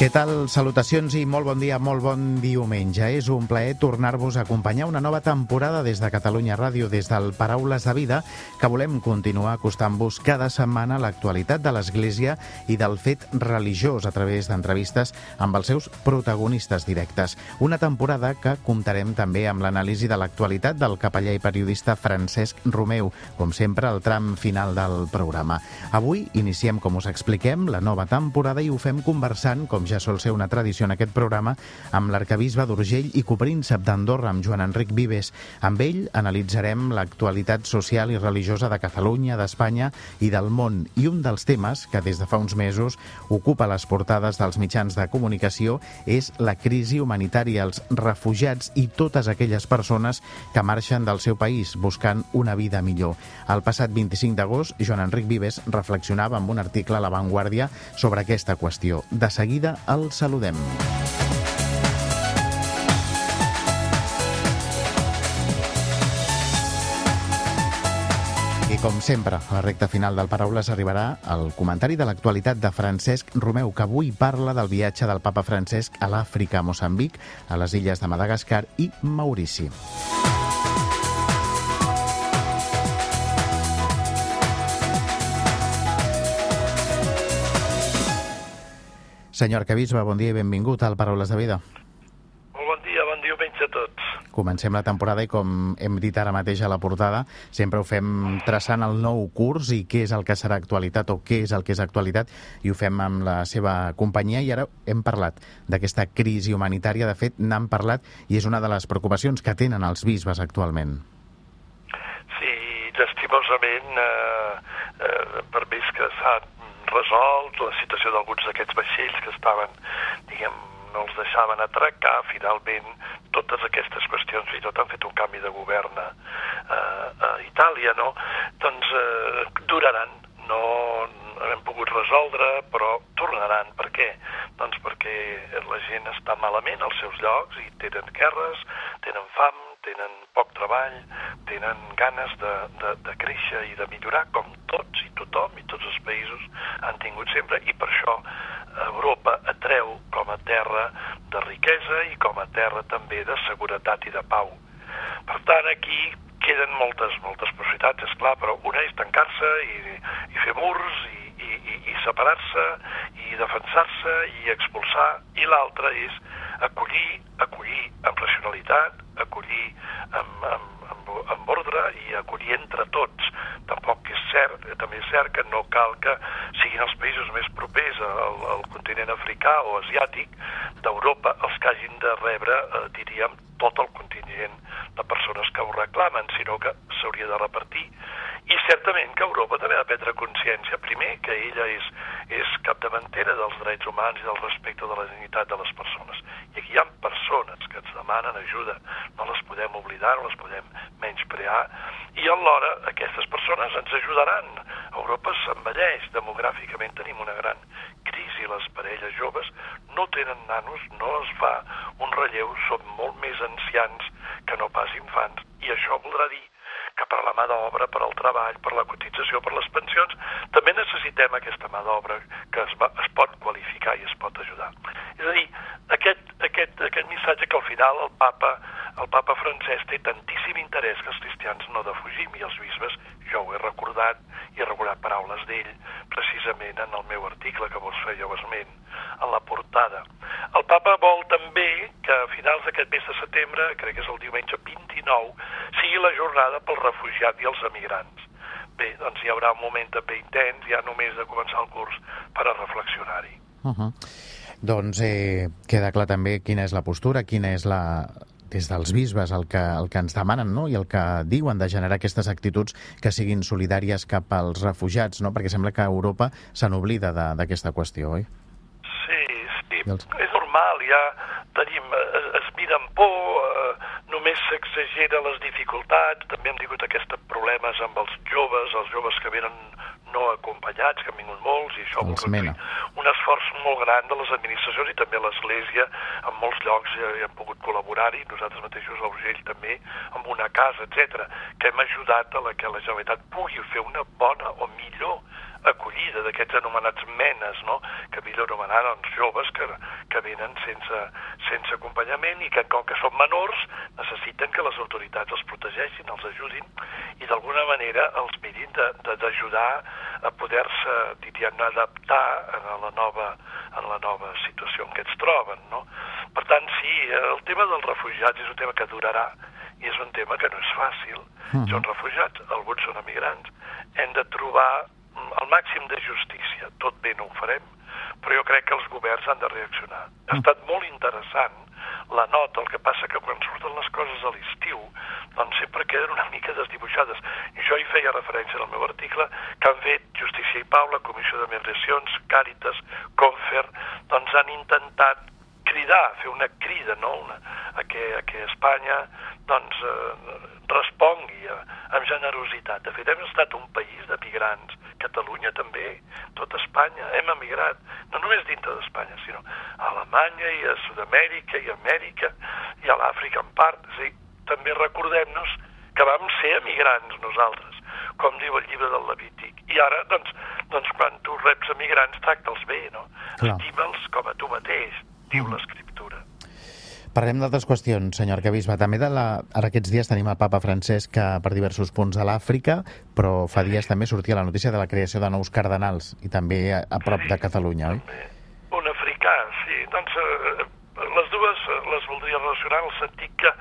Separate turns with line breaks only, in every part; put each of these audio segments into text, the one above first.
Què tal? Salutacions i molt bon dia, molt bon diumenge. És un plaer tornar-vos a acompanyar una nova temporada des de Catalunya Ràdio, des del Paraules de Vida, que volem continuar acostant-vos cada setmana a l'actualitat de l'Església i del fet religiós a través d'entrevistes amb els seus protagonistes directes. Una temporada que comptarem també amb l'anàlisi de l'actualitat del capellà i periodista Francesc Romeu, com sempre al tram final del programa. Avui iniciem, com us expliquem, la nova temporada i ho fem conversant, com ja sol ser una tradició en aquest programa, amb l'arcabisbe d'Urgell i copríncep d'Andorra, amb Joan Enric Vives. Amb ell analitzarem l'actualitat social i religiosa de Catalunya, d'Espanya i del món. I un dels temes que des de fa uns mesos ocupa les portades dels mitjans de comunicació és la crisi humanitària, els refugiats i totes aquelles persones que marxen del seu país buscant una vida millor. El passat 25 d'agost, Joan Enric Vives reflexionava amb un article a La Vanguardia sobre aquesta qüestió. De seguida el saludem. I com sempre, a la recta final del Paraules arribarà el comentari de l'actualitat de Francesc Romeu, que avui parla del viatge del papa Francesc a l'Àfrica, a Moçambic, a les illes de Madagascar i Maurici. Senyor Arcabisbe, bon dia i benvingut al Paraules de Vida.
Molt bon dia, bon diumenge a tots.
Comencem la temporada i, com hem dit ara mateix a la portada, sempre ho fem traçant el nou curs i què és el que serà actualitat o què és el que és actualitat, i ho fem amb la seva companyia. I ara hem parlat d'aquesta crisi humanitària. De fet, n'han parlat i és una de les preocupacions que tenen els bisbes actualment.
Sí, lastimosament, eh, eh, per més que s'ha resolt la situació d'alguns d'aquests vaixells que estaven, diguem, no els deixaven atracar, finalment totes aquestes qüestions, i tot han fet un canvi de govern a, a Itàlia, no? Doncs eh, duraran, no, no hem pogut resoldre, però tornaran. Per què? Doncs perquè la gent està malament als seus llocs i tenen guerres, tenen fam, tenen poc treball, tenen ganes de, de, de créixer i de millorar, com tots i tothom i tots els països han tingut sempre, i per això Europa atreu com a terra de riquesa i com a terra també de seguretat i de pau. Per tant, aquí queden moltes, moltes possibilitats, és clar, però una és tancar-se i, i fer murs i separar-se i defensar-se i expulsar, i l'altra és acollir, acollir amb racionalitat, acollir amb, amb, amb, amb ordre i acollir entre tots. Tampoc és cert, també és cert que no cal que siguin els països més propers al, al continent africà o asiàtic d'Europa els que hagin de rebre, eh, diríem, tot el contingent de persones que ho reclamen, sinó que s'hauria de repartir. I certament que Europa també ha de prendre consciència, primer, que ella és, és capdavantera dels drets humans i del respecte de la dignitat de les persones. I aquí hi ha persones que ens demanen ajuda, no les podem oblidar, no les podem menysprear, i alhora aquestes persones ens ajudaran. Europa s'envelleix, demogràficament tenim una gran crisi, les parelles joves no tenen nanos, no es fa un relleu, són molt més ancians que no pas infants, i això voldrà dir la mà d'obra, per al treball, per la cotització, per les pensions, també necessitem aquesta mà d'obra que es, va, es pot qualificar i es pot ajudar. És a dir, aquest, aquest, aquest missatge que al final el papa, el papa francès té tantíssim interès que els cristians no defugim i els bisbes, jo ho he recordat i he recordat paraules d'ell precisament en el meu article que vos fèieu esment en la portada. El papa vol també que a finals d'aquest mes de setembre, crec que és el diumenge 29, sigui la jornada pel refugiat i els emigrants. Bé, doncs hi haurà un moment també intens, ja només de començar el curs, per a reflexionar-hi.
Uh -huh. Doncs eh, queda clar també quina és la postura, quina és la, des dels bisbes el que, el que ens demanen no? i el que diuen de generar aquestes actituds que siguin solidàries cap als refugiats, no? perquè sembla que Europa se n'oblida d'aquesta qüestió, oi?
Sí, sí. Els... És normal, ja tenim, es, es mira amb por, eh, només s'exagera les dificultats, també hem tingut aquests problemes amb els joves, els joves que venen no acompanyats, que han vingut molts, i això
mena.
un esforç molt gran de les administracions i també l'Església en molts llocs hi, hi han pogut col·laborar-hi, nosaltres mateixos a Urgell també, amb una casa, etc que hem ajudat a la que la Generalitat pugui fer una bona o millor acollida d'aquests anomenats menes, no? que millor anomenar doncs, joves que, que venen sense, sense acompanyament i que com que són menors necessiten que les autoritats els protegeixin, els ajudin i d'alguna manera els mirin d'ajudar a poder-se diríem, adaptar a la, nova, en la nova situació en què es troben. No? Per tant, sí, el tema dels refugiats és un tema que durarà i és un tema que no és fàcil. Mm. Són refugiats, alguns són emigrants. Hem de trobar el màxim de justícia. Tot bé no ho farem, però jo crec que els governs han de reaccionar. Ha estat molt interessant la nota, el que passa que quan surten les coses a l'estiu, doncs sempre queden una mica desdibuixades. I jo hi feia referència en el meu article que han fet Justícia i Pau, la Comissió de Migracions, Càritas, Confer, doncs han intentat cridar, fer una crida no? una, a, que, a que Espanya doncs, eh, respongui a, amb generositat. De fet, hem estat un país de migrants, Catalunya també, tot Espanya, hem emigrat, no només dintre d'Espanya, sinó a Alemanya i a Sud-amèrica i a Amèrica i a l'Àfrica en part. És a dir, també recordem-nos que vam ser emigrants nosaltres, com diu el llibre del Levític. I ara, doncs, doncs quan tu reps emigrants, tracta'ls bé, no? Estima'ls com a tu mateix, diu l'Escriptura.
Parlem d'altres qüestions, senyor arcabisbe. També de la... ara aquests dies tenim el papa Francesc per diversos punts a l'Àfrica, però fa dies també sortia la notícia de la creació de nous cardenals, i també a, a prop de Catalunya, oi?
Un africà, sí. Doncs eh, les dues les voldria relacionar en el sentit que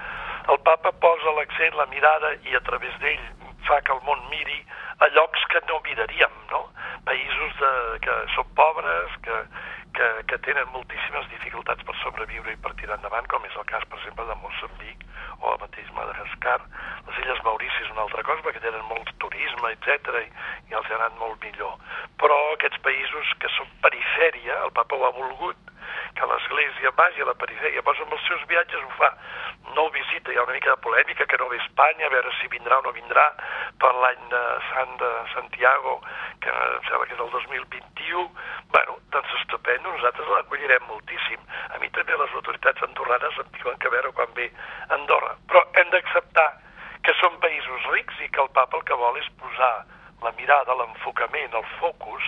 el papa posa l'accent, la mirada, i a través d'ell fa que el món miri a llocs que no miraríem, no? Països de, que són pobres, que, que, que tenen moltíssimes dificultats per sobreviure i per tirar endavant, com és el cas, per exemple, de Moçambic o el mateix Madagascar. Les Illes Maurici és una altra cosa, perquè tenen molt turisme, etc i, i els ha anat molt millor. Però aquests països que són perifèria, el papa ho ha volgut, que l'Església vagi a la perifèria, però amb els seus viatges ho fa. No ho visita, hi ha una mica de polèmica, que no ve a Espanya, a veure si vindrà o no vindrà per l'any de Sant de Santiago, que em sembla que és el 2021. Bueno, estupendo, nosaltres l'acollirem moltíssim. A mi també les autoritats andorranes em diuen que a veure quan ve Andorra. Però hem d'acceptar que són països rics i que el papa el que vol és posar la mirada, l'enfocament, el focus,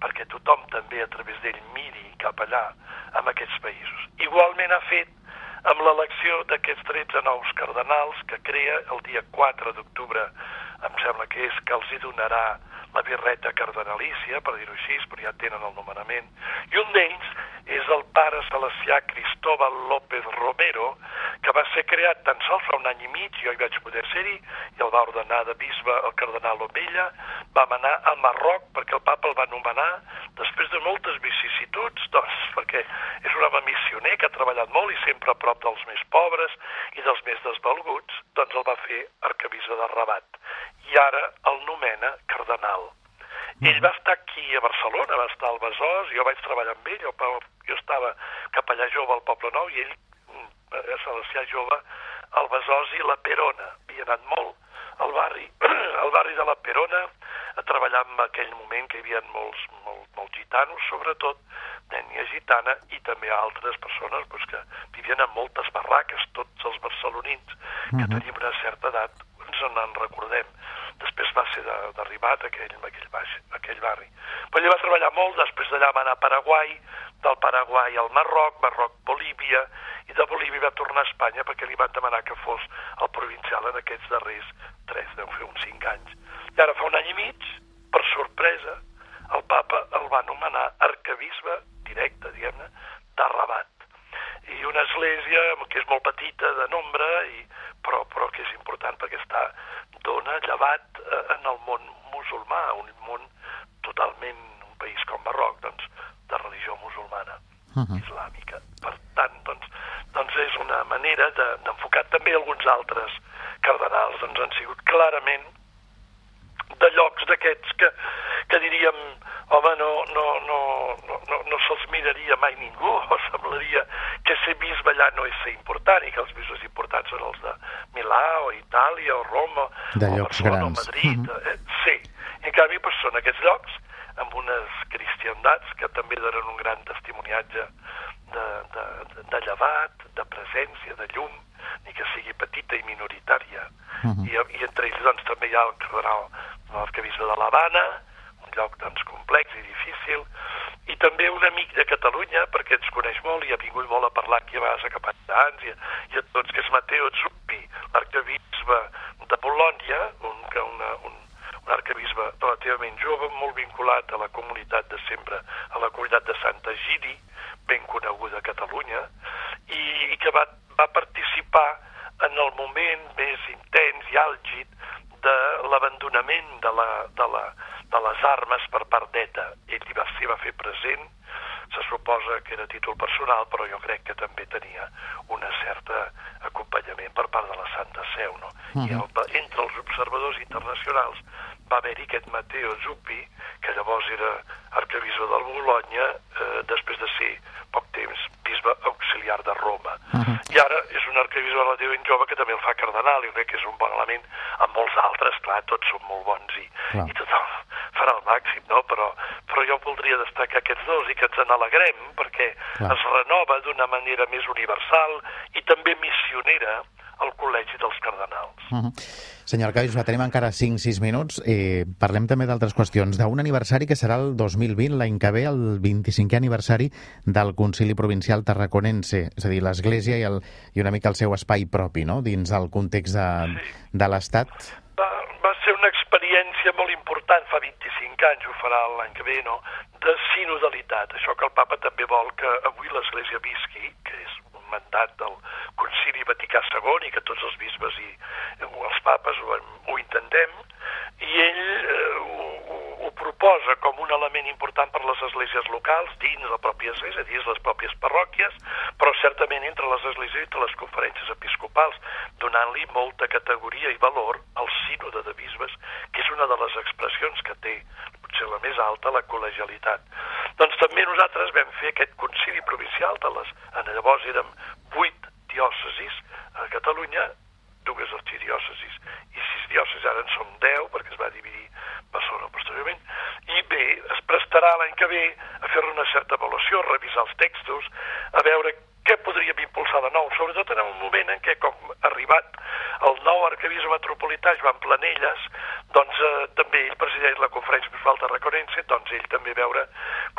perquè tothom també a través d'ell miri cap allà, amb aquests països. Igualment ha fet amb l'elecció d'aquests 13 nous cardenals que crea el dia 4 d'octubre, em sembla que és que els hi donarà la birreta cardenalícia, per dir-ho així, però ja tenen el nomenament, i un d'ells és el pare salesià Cristóbal López Romero, que va ser creat tan sols fa un any i mig, jo hi vaig poder ser-hi, i el va ordenar de bisbe el cardenal Omella, vam anar a Marroc perquè el papa el va nomenar, després de moltes vicissituds, doncs, perquè és un home missioner que ha treballat molt i sempre a prop dels més pobres i dels més desvalguts, doncs el va fer arcabisbe de Rabat. I ara el nomena cardenal. Ell va estar aquí a Barcelona, va estar al Besòs, jo vaig treballar amb ell, jo, jo estava capellà jove al Poble Nou i ell, Salesià jove, al Besòs i la Perona. Havia anat molt al barri, al barri de la Perona, a treballar en aquell moment que hi havia molts, molt, molts gitanos, sobretot d'ètnia gitana, i també altres persones pues, que vivien en moltes barraques, tots els barcelonins, que uh -huh. tenim una certa edat, ens en recordem. Després va ser d'arribat a aquell, aquell, baix, aquell barri. Però ell va treballar molt, després d'allà va anar a Paraguai, del Paraguai al Marroc, Marroc, Bolívia, i de Bolívia va tornar a Espanya perquè li van demanar que fos el provincial en aquests darrers tres, deu fer uns cinc anys. I ara fa un any i mig, per sorpresa, el papa el va nomenar arcabisbe directe, diguem-ne, de Rabat. I una església que és molt petita de nombre, i, però, però que és important llevat eh, en el món musulmà, un món totalment, un país com Marroc, doncs, de religió musulmana, uh -huh. islàmica. Per tant, doncs, doncs és una manera d'enfocar de, també alguns altres cardenals, doncs han sigut clarament de llocs d'aquests que, que diríem, home, no, no, no, no, no, no se'ls miraria mai ningú, o semblaria que ser bisbe allà no és ser important, i que els bisbes importants són els de Milà, o Roma,
de
o
llocs
Barcelona,
grans.
o Madrid, mm -hmm. eh, sí. En canvi, pues, són aquests llocs gran testimoniatge de, de, de, de llevat, de presència, de llum, ni que sigui petita i minoritària. Uh -huh. I, I entre ells doncs, també hi ha el cardenal l'arcabisbe de l'Havana, un lloc doncs, complex i difícil, i també un amic de Catalunya, perquè ens coneix molt i ha vingut molt a aquí a capellans i, a tots, que és Matteo Zuppi, l'arcabisbe de Polònia, un, una, un, un arcabisbe relativament jove, molt vinculat a la comunitat de sempre, a la comunitat de Santa Gidi, ben coneguda a Catalunya, i, i que va, va participar en el moment més intens i àlgid de l'abandonament de, la, de, la, de les armes per part d'ETA. Ell hi va, s'hi va fer present, se suposa que era títol personal, però jo crec que també tenia una certa acompanyament per part de la Santa Seu. No? Uh -huh. I el, entre els observadors internacionals va haver-hi aquest Matteo Zuppi, que llavors era arcabisbe del Bologna, eh, després de ser poc temps bisbe auxiliar de Roma. Uh -huh. I ara és un arcabisbe relativament jove que també el fa cardenal, i crec que és un bon element amb molts altres, clar, tots són molt bons i, clar. i tothom farà el màxim, no? Però, però jo voldria destacar aquests dos i que ens n'alegrem perquè clar. es renova d'una manera més universal i també missionera al Col·legi dels Cardenals. Uh
-huh. Senyor Arcaïs, tenim encara 5-6 minuts. Eh, parlem també d'altres qüestions. D'un aniversari que serà el 2020, l'any que ve, el 25è aniversari del Concili Provincial Tarraconense, és a dir, l'Església i, el, i una mica el seu espai propi, no?, dins del context de, sí. de l'Estat.
Va, va ser una experiència molt important, fa 25 anys, ho farà l'any que ve, no?, de sinodalitat. Això que el papa també vol que avui l'Església visqui, que és mandat del Concili Vaticà II i que tots els bisbes i els papes ho, ho intentem, i ell eh, ho, ho proposa com un element important per les esglésies locals, dins la pròpia església, dins les pròpies parròquies, però certament entre les esglésies i entre les conferències episcopals, donant-li molta categoria i valor al sínode de bisbes, que és una de les expressions que té potser la més alta, la col·legialitat. Doncs també nosaltres vam fer aquest concili provincial de les... Llavors érem vuit diòcesis a Catalunya, dues arxidiòcesis i sis diòcesis, ara en som deu, perquè es va dividir Barcelona posteriorment, i bé, es prestarà l'any que ve a fer una certa avaluació, revisar els textos, a veure què podríem impulsar de nou, sobretot en un moment en què, com arribat el nou arcabisme metropolità, Joan Planelles, doncs eh, també ell presideix la conferència episcopal de Reconència, doncs ell també veure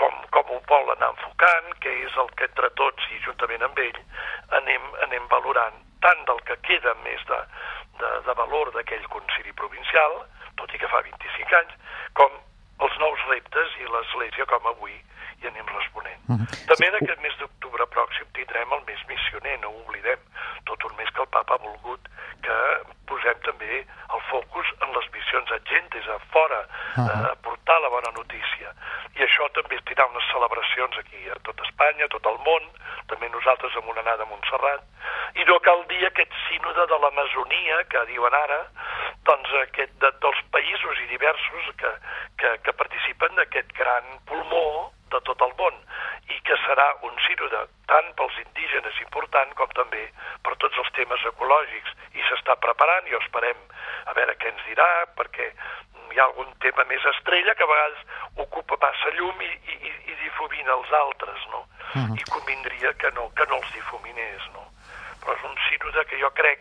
com, com ho vol anar enfocant, què és el que entre tots i juntament amb ell anem, anem valorant tant del que queda més de, de, de valor d'aquell concili provincial, tot i que fa 25 anys, com els nous reptes i l'Església com avui hi anem responent. Uh -huh. També en aquest mes d'octubre pròxim tindrem el mes missioner, no ho oblidem, tot un mes que el papa ha volgut que posem també el focus en les missions a fora, uh -huh. a portar la bona notícia. I això també es tindrà unes celebracions aquí a tot Espanya, a tot el món, també nosaltres amb una anada a Montserrat, i no cal dir aquest sínode de l'Amazonia, que diuen ara, doncs aquest de, dels països i diversos que, que, que participen d'aquest gran pulmó de tot el món i que serà un sínode tant pels indígenes important com també per tots els temes ecològics i s'està preparant i ho esperem a veure què ens dirà perquè hi ha algun tema més estrella que a vegades ocupa massa llum i, i, i difumina els altres, no? Uh -huh. I convindria que no, que no els difuminés, no? Però és un sínode que jo crec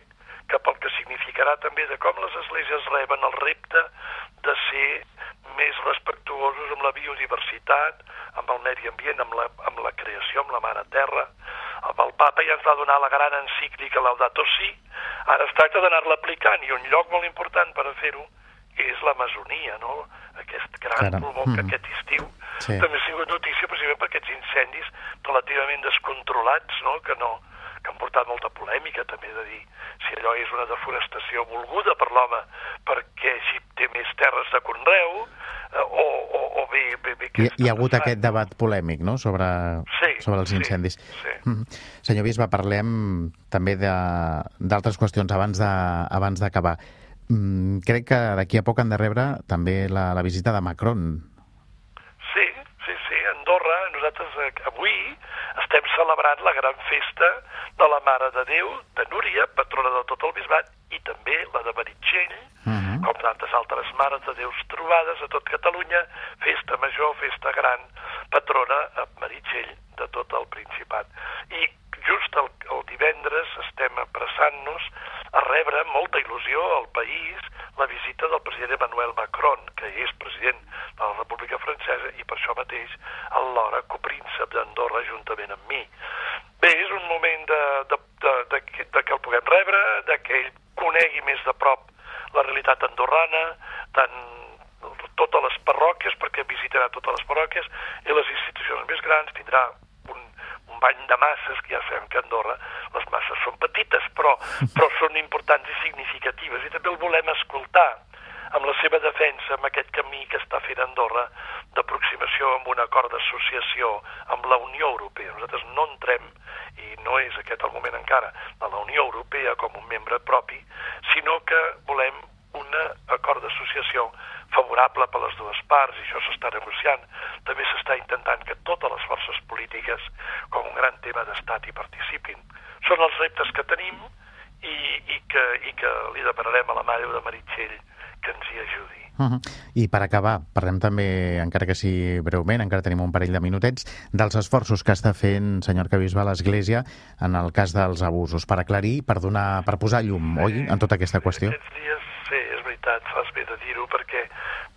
que pel que significarà també de com les esglésies reben el repte de ser més respectuosos amb la biodiversitat, amb el medi ambient, amb la, amb la creació, amb la mare terra. Amb el papa ja ens va donar la gran encíclica Laudato Si, ara es tracta d'anar-la aplicant i un lloc molt important per a fer-ho és l'Amazonia, no? Aquest gran Cara. pulmó que mm. aquest estiu sí. també ha sigut notícia precisament per aquests incendis relativament descontrolats, no? Que no, que han portat molta polèmica, també de dir si allò és una deforestació volguda per l'home perquè així té més terres de conreu, eh, o, o, o bé... bé, bé
hi, hi ha hagut passant. aquest debat polèmic, no?, sobre,
sí,
sobre els incendis.
Sí, sí.
Mm. Senyor Bisbe, parlem també d'altres qüestions abans d'acabar. Mm, crec que d'aquí a poc han de rebre també la, la visita de Macron.
Sí, sí, sí. Andorra, nosaltres eh, avui estem celebrant la gran festa de la Mare de Déu, de Núria, patrona de tot el bisbat, i també la de Meritxell, uh -huh -huh. com tantes altres mares de Déus trobades a tot Catalunya, festa major, festa gran, patrona a Meritxell de tot el Principat. I just el, el divendres estem apressant-nos rebre molta il·lusió al país la visita del president Emmanuel Macron, que és president de la República Francesa i per això mateix alhora copríncep d'Andorra juntament amb mi. Bé, és un moment de, de, de, de, de que el puguem rebre, de que ell conegui més de prop la realitat andorrana, tant totes les parròquies, perquè visitarà totes les parròquies, i les institucions més grans, tindrà un, un bany de masses, que ja sabem que Andorra les masses són petites, però, però són importants i significatives, i també el volem escoltar amb la seva defensa, amb aquest camí que està fent Andorra d'aproximació amb un acord d'associació amb la Unió Europea. Nosaltres no entrem, i no és aquest el moment encara, a la Unió Europea com un membre propi, sinó que volem un acord d'associació favorable per les dues parts, i això s'està negociant. També s'està intentant que totes les forces polítiques, com un gran tema d'estat, hi participin. Són els reptes que tenim i, i, que, i que li demanarem a la Mare de Meritxell que ens hi ajudi.
Uh -huh. I per acabar, parlem també, encara que sigui breument, encara tenim un parell de minutets, dels esforços que està fent, senyor Cabisba, l'Església en el cas dels abusos, per aclarir, per donar, per posar llum, oi, en tota aquesta qüestió?
Aquests dies, veritat, fas bé de dir-ho, perquè,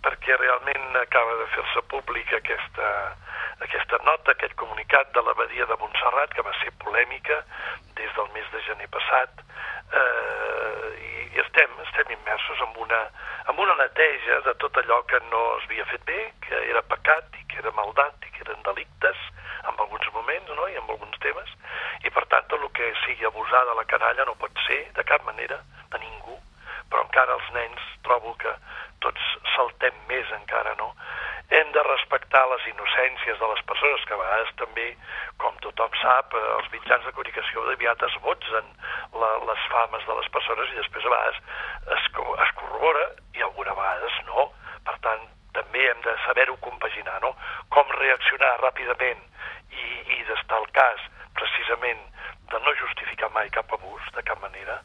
perquè realment acaba de fer-se pública aquesta, aquesta nota, aquest comunicat de l'abadia de Montserrat, que va ser polèmica des del mes de gener passat, eh, i, i estem, estem immersos en una, en una neteja de tot allò que no es havia fet bé, que era pecat i que era maldat i que eren delictes en alguns moments no? i en alguns temes, i per tant tot el que sigui abusada la canalla no pot ser de cap manera de ningú, però encara els nens trobo que tots saltem més encara, no? Hem de respectar les innocències de les persones, que a vegades també, com tothom sap, eh, els mitjans de comunicació aviat es botzen la, les fames de les persones i després a vegades es, es corrobora i alguna vegades no. Per tant, també hem de saber-ho compaginar, no? Com reaccionar ràpidament i, i d'estar al cas, precisament, de no justificar mai cap abús, de cap manera,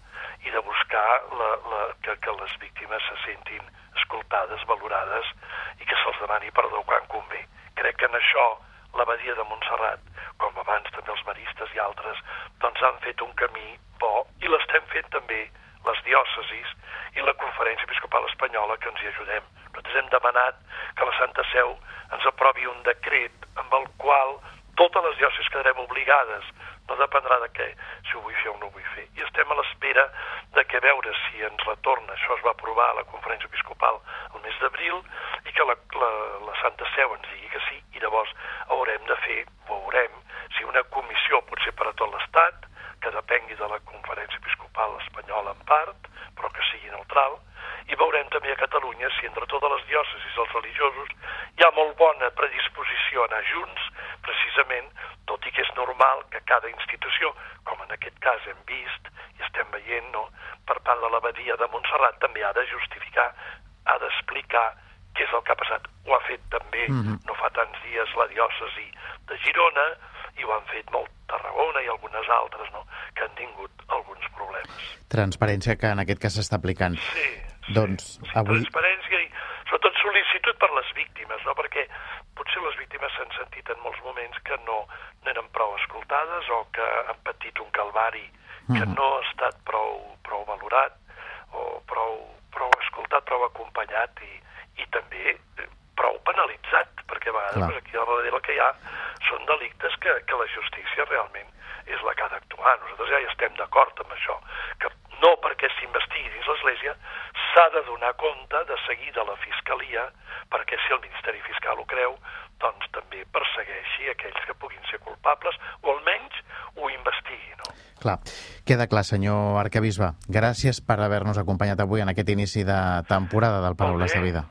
i de buscar la, la, que, que les víctimes se sentin escoltades, valorades i que se'ls demani perdó quan convé. Crec que en això l'abadia de Montserrat, com abans també els maristes i altres, doncs han fet un camí bo i l'estem fent també les diòcesis i la Conferència Episcopal Espanyola que ens hi ajudem. Nosaltres hem demanat que la Santa Seu ens aprovi un decret amb el qual totes les diòcesis quedarem obligades no dependrà de què, si ho vull fer o no ho vull fer. I estem a l'espera de que veure si ens retorna, això es va aprovar a la conferència episcopal el mes d'abril, i que la, la, la Santa Seu ens digui que sí, i llavors haurem de fer, veurem, si una comissió, potser per a tot l'Estat, que depengui de la conferència episcopal espanyola en part, però que sigui neutral, i veurem també a Catalunya si entre totes les diòcesis els religiosos hi ha molt bona predisposició a anar junts, precisament, tot i que és normal que cada institució, com en aquest cas hem vist i estem veient, no, per part de l'abadia de Montserrat, també ha de justificar, ha d'explicar què és el que ha passat. Ho ha fet també mm -hmm. no fa tants dies la diòcesi de Girona, i ho han fet molt Tarragona i algunes altres, no?, que han tingut alguns problemes.
Transparència que en aquest cas s'està aplicant.
Sí,
doncs,
sí,
avui...
transparència i sobretot sol·licitud per les víctimes, no? perquè potser les víctimes s'han sentit en molts moments que no n'eren prou escoltades o que han patit un calvari que
Mhm.
no ha estat prou, prou valorat o prou, prou escoltat, prou acompanyat i, i també eh, prou penalitzat, perquè a vegades
Clar.
pues, aquí al darrere el que hi ha són delictes que, que la justícia realment és la que ha d'actuar. Nosaltres ja hi estem d'acord amb això, que no perquè s'investigui dins l'Església, s'ha de donar compte de seguida a la Fiscalia, perquè si el Ministeri Fiscal ho creu, doncs també persegueixi aquells que puguin ser culpables, o almenys ho investigui, no?
Clar, queda clar, senyor arquebisbe. Gràcies per haver-nos acompanyat avui en aquest inici de temporada del Paraules de Vida.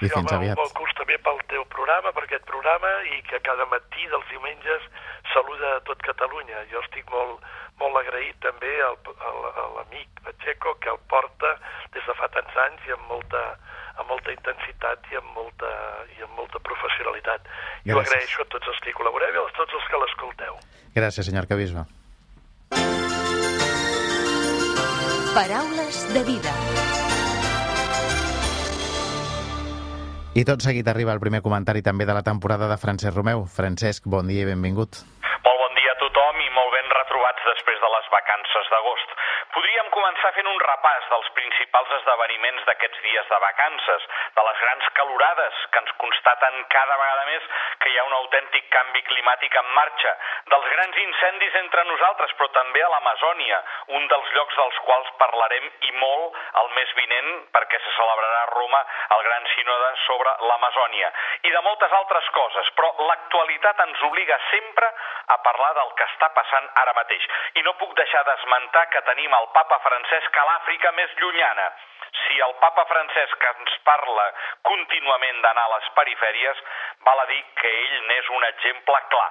I fins
home,
aviat.
Un bon gust també pel teu programa, per aquest programa, i que cada matí dels diumenges saluda a tot Catalunya. Jo estic molt, molt agraït també al, al, a l'amic Pacheco, que el porta des de fa tants anys i amb molta, amb molta intensitat i amb molta, i amb molta professionalitat.
Gràcies.
agraeixo a tots els que hi col·laboreu i a tots els que l'escolteu.
Gràcies, senyor arquebisbe.
Paraules de vida.
I tot seguit arriba el primer comentari també de la temporada de Francesc Romeu. Francesc, bon dia i benvingut.
Molt bon dia a tothom i molt ben retrobats després de les vacances d'agost. Podríem començar fent repàs dels principals esdeveniments d'aquests dies de vacances, de les grans calorades que ens constaten cada vegada més que hi ha un autèntic canvi climàtic en marxa, dels grans incendis entre nosaltres, però també a l'Amazònia, un dels llocs dels quals parlarem i molt el mes vinent perquè se celebrarà a Roma el Gran Sínode sobre l'Amazònia, i de moltes altres coses, però l'actualitat ens obliga sempre a parlar del que està passant ara mateix. I no puc deixar d'esmentar que tenim el papa Francesc a més llunyana. Si el papa Francesc ens parla contínuament d'anar a les perifèries, val a dir que ell n'és un exemple clar.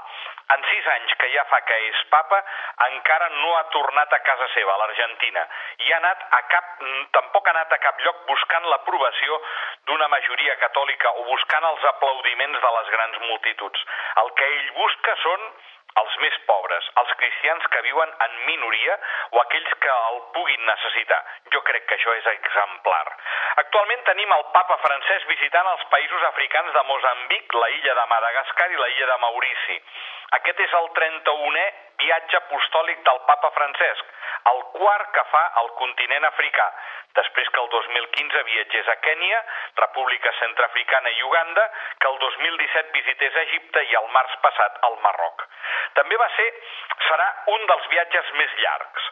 En sis anys que ja fa que és papa, encara no ha tornat a casa seva, a l'Argentina, i ha anat a cap, tampoc ha anat a cap lloc buscant l'aprovació d'una majoria catòlica o buscant els aplaudiments de les grans multituds. El que ell busca són els més pobres, els cristians que viuen en minoria o aquells que el puguin necessitar. Jo crec que això és exemplar. Actualment tenim el papa francès visitant els països africans de Mozambic, la illa de Madagascar i la illa de Maurici. Aquest és el 31è viatge apostòlic del papa Francesc, el quart que fa al continent africà, després que el 2015 viatgés a Kènia, República Centrafricana i Uganda, que el 2017 visités Egipte i el març passat al Marroc. També va ser, serà un dels viatges més llargs.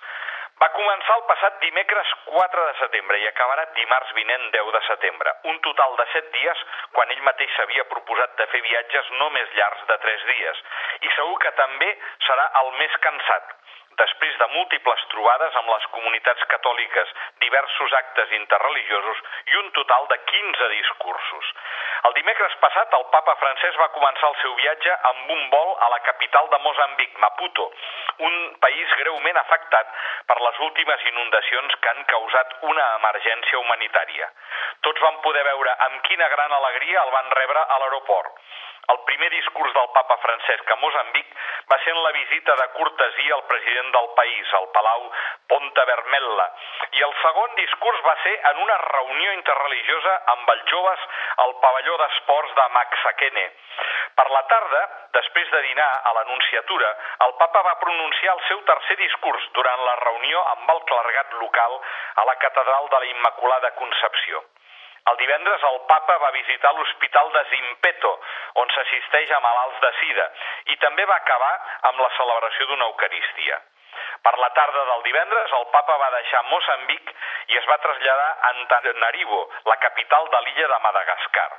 Va començar el passat dimecres 4 de setembre i acabarà dimarts vinent 10 de setembre. Un total de 7 dies quan ell mateix s'havia proposat de fer viatges no més llargs de 3 dies. I segur que també serà el més cansat, després de múltiples trobades amb les comunitats catòliques, diversos actes interreligiosos i un total de 15 discursos. El dimecres passat el papa francès va començar el seu viatge amb un vol a la capital de Mozambic, Maputo, un país greument afectat per les últimes inundacions que han causat una emergència humanitària. Tots van poder veure amb quina gran alegria el van rebre a l'aeroport. El primer discurs del papa Francesc a Mozambic va ser en la visita de cortesia al president del país, al Palau Ponta Vermella, i el segon discurs va ser en una reunió interreligiosa amb els joves al pavelló d'esports de Maxakene. Per la tarda, després de dinar a l'Anunciatura, el papa va pronunciar el seu tercer discurs durant la reunió amb el clergat local a la catedral de la Immaculada Concepció. El divendres el papa va visitar l'Hospital de Zimpeto, on s'assisteix a malalts de sida, i també va acabar amb la celebració d'una Eucaristia. Per la tarda del divendres, el papa va deixar Moçambic i es va traslladar a Antananarivo, la capital de l'illa de Madagascar.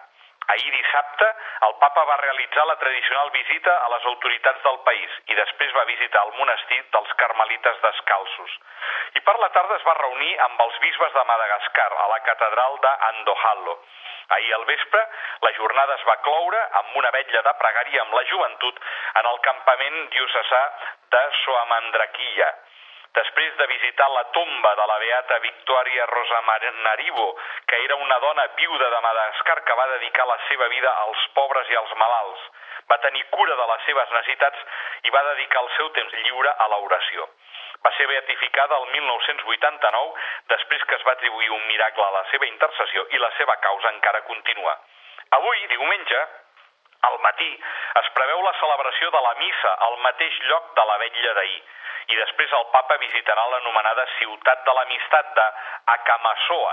Ahir dissabte, el papa va realitzar la tradicional visita a les autoritats del país i després va visitar el monestir dels carmelites descalços. I per la tarda es va reunir amb els bisbes de Madagascar a la catedral d'Andohalo. Ahir al vespre, la jornada es va cloure amb una vetlla de pregària amb la joventut en el campament diocesà de Soamandraquilla després de visitar la tomba de la beata Victoria Rosa Naribo, que era una dona viuda de Madagascar que va dedicar la seva vida als pobres i als malalts. Va tenir cura de les seves necessitats i va dedicar el seu temps lliure a l'oració. Va ser beatificada el 1989 després que es va atribuir un miracle a la seva intercessió i la seva causa encara continua. Avui, diumenge, al matí, es preveu la celebració de la missa al mateix lloc de la vetlla d'ahir i després el papa visitarà l'anomenada Ciutat de l'Amistat de Acamassoa,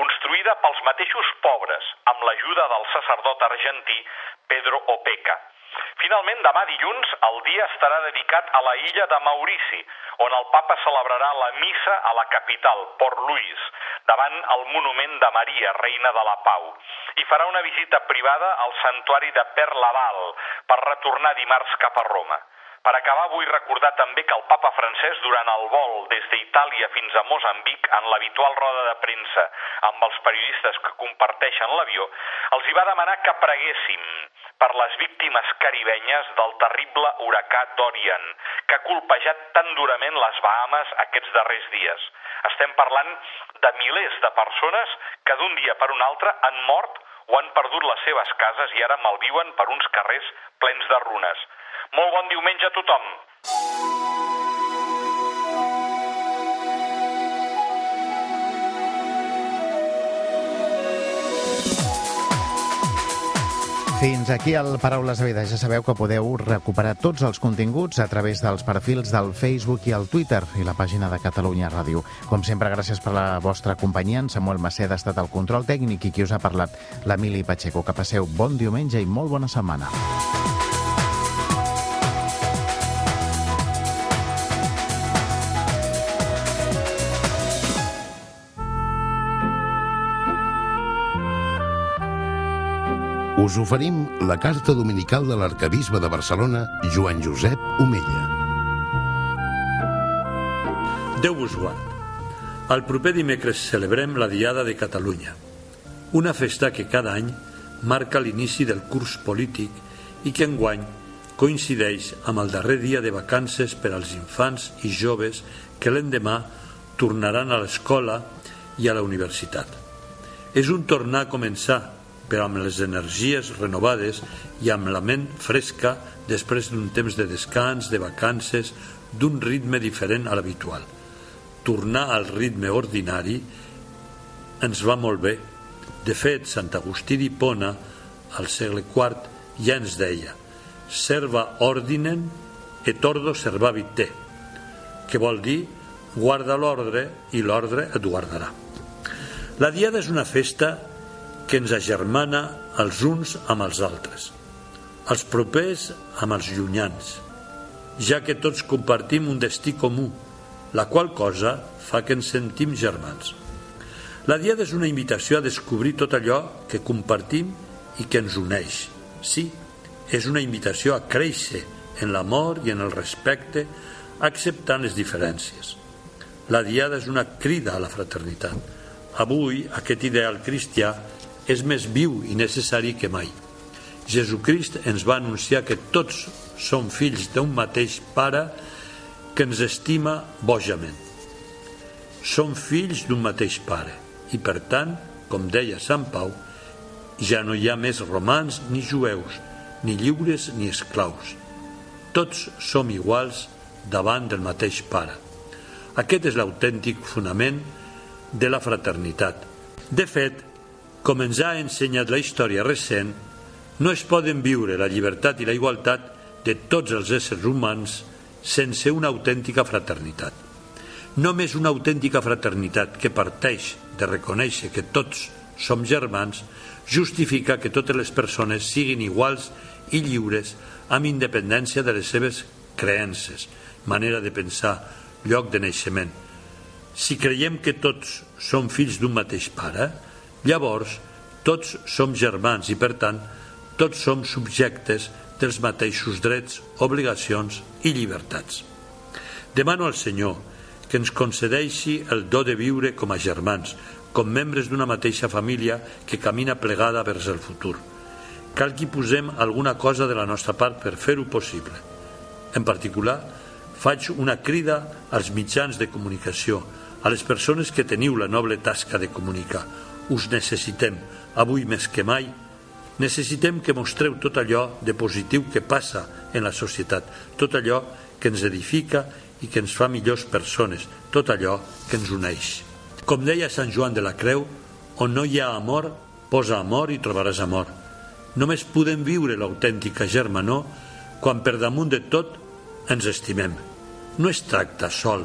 construïda pels mateixos pobres amb l'ajuda del sacerdot argentí Pedro Opeca. Finalment, demà dilluns, el dia estarà dedicat a la illa de Maurici, on el papa celebrarà la missa a la capital, Port Louis, davant el monument de Maria, reina de la Pau, i farà una visita privada al santuari de Perlaval per retornar dimarts cap a Roma. Per acabar, vull recordar també que el papa francès, durant el vol des d'Itàlia fins a Mozambic, en l'habitual roda de premsa amb els periodistes que comparteixen l'avió, els hi va demanar que preguéssim per les víctimes caribenyes del terrible huracà Dorian, que ha colpejat tan durament les Bahamas aquests darrers dies. Estem parlant de milers de persones que d'un dia per un altre han mort o han perdut les seves cases i ara malviuen per uns carrers plens de runes. Molt bon diumenge a tothom.
Fins aquí el Paraules de Vida. Ja sabeu que podeu recuperar tots els continguts a través dels perfils del Facebook i el Twitter i la pàgina de Catalunya Ràdio. Com sempre, gràcies per la vostra companyia. En Samuel Maceda ha estat el control tècnic i qui us ha parlat, l'Emili Pacheco. Que passeu bon diumenge i molt bona setmana.
Us oferim la carta dominical de l'arcabisbe de Barcelona, Joan Josep Omella.
Déu vos guard. El proper dimecres celebrem la Diada de Catalunya, una festa que cada any marca l'inici del curs polític i que enguany coincideix amb el darrer dia de vacances per als infants i joves que l'endemà tornaran a l'escola i a la universitat. És un tornar a començar, però amb les energies renovades i amb la ment fresca després d'un temps de descans, de vacances, d'un ritme diferent a l'habitual. Tornar al ritme ordinari ens va molt bé. De fet, Sant Agustí d'Hipona, al segle IV, ja ens deia «Serva ordinen et ordo servavit te», que vol dir «guarda l'ordre i l'ordre et guardarà». La Diada és una festa que ens agermana els uns amb els altres, els propers amb els llunyans, ja que tots compartim un destí comú, la qual cosa fa que ens sentim germans. La Diada és una invitació a descobrir tot allò que compartim i que ens uneix. Sí, és una invitació a créixer en l'amor i en el respecte, acceptant les diferències. La Diada és una crida a la fraternitat. Avui, aquest ideal cristià és més viu i necessari que mai. Jesucrist ens va anunciar que tots som fills d'un mateix pare que ens estima bojament. Som fills d'un mateix pare i, per tant, com deia Sant Pau, ja no hi ha més romans ni jueus, ni lliures ni esclaus. Tots som iguals davant del mateix pare. Aquest és l'autèntic fonament de la fraternitat. De fet, com ens ha ensenyat la història recent, no es poden viure la llibertat i la igualtat de tots els éssers humans sense una autèntica fraternitat. Només una autèntica fraternitat que parteix de reconèixer que tots som germans justifica que totes les persones siguin iguals i lliures amb independència de les seves creences, manera de pensar, lloc de naixement. Si creiem que tots som fills d'un mateix pare, Llavors, tots som germans i, per tant, tots som subjectes dels mateixos drets, obligacions i llibertats. Demano al Senyor que ens concedeixi el do de viure com a germans, com membres d'una mateixa família que camina plegada vers el futur. Cal que posem alguna cosa de la nostra part per fer-ho possible. En particular, faig una crida als mitjans de comunicació, a les persones que teniu la noble tasca de comunicar, us necessitem, avui més que mai. Necessitem que mostreu tot allò de positiu que passa en la societat, tot allò que ens edifica i que ens fa millors persones, tot allò que ens uneix. Com deia Sant Joan de la Creu, on no hi ha amor, posa amor i trobaràs amor. Només podem viure l'autèntica germanor quan per damunt de tot ens estimem. No es tracta sol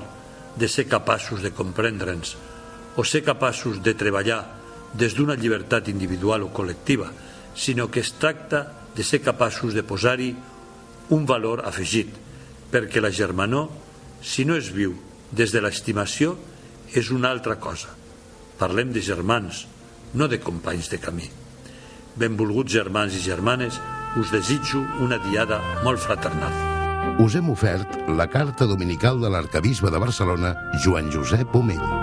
de ser capaços de comprendre'ns o ser capaços de treballar des d'una llibertat individual o col·lectiva, sinó que es tracta de ser capaços de posar-hi un valor afegit, perquè la germanor, si no es viu des de l'estimació, és una altra cosa. Parlem de germans, no de companys de camí. Benvolguts germans i germanes, us desitjo una diada molt fraternal.
Us hem ofert la carta dominical de l'arcabisbe de Barcelona, Joan Josep Omell.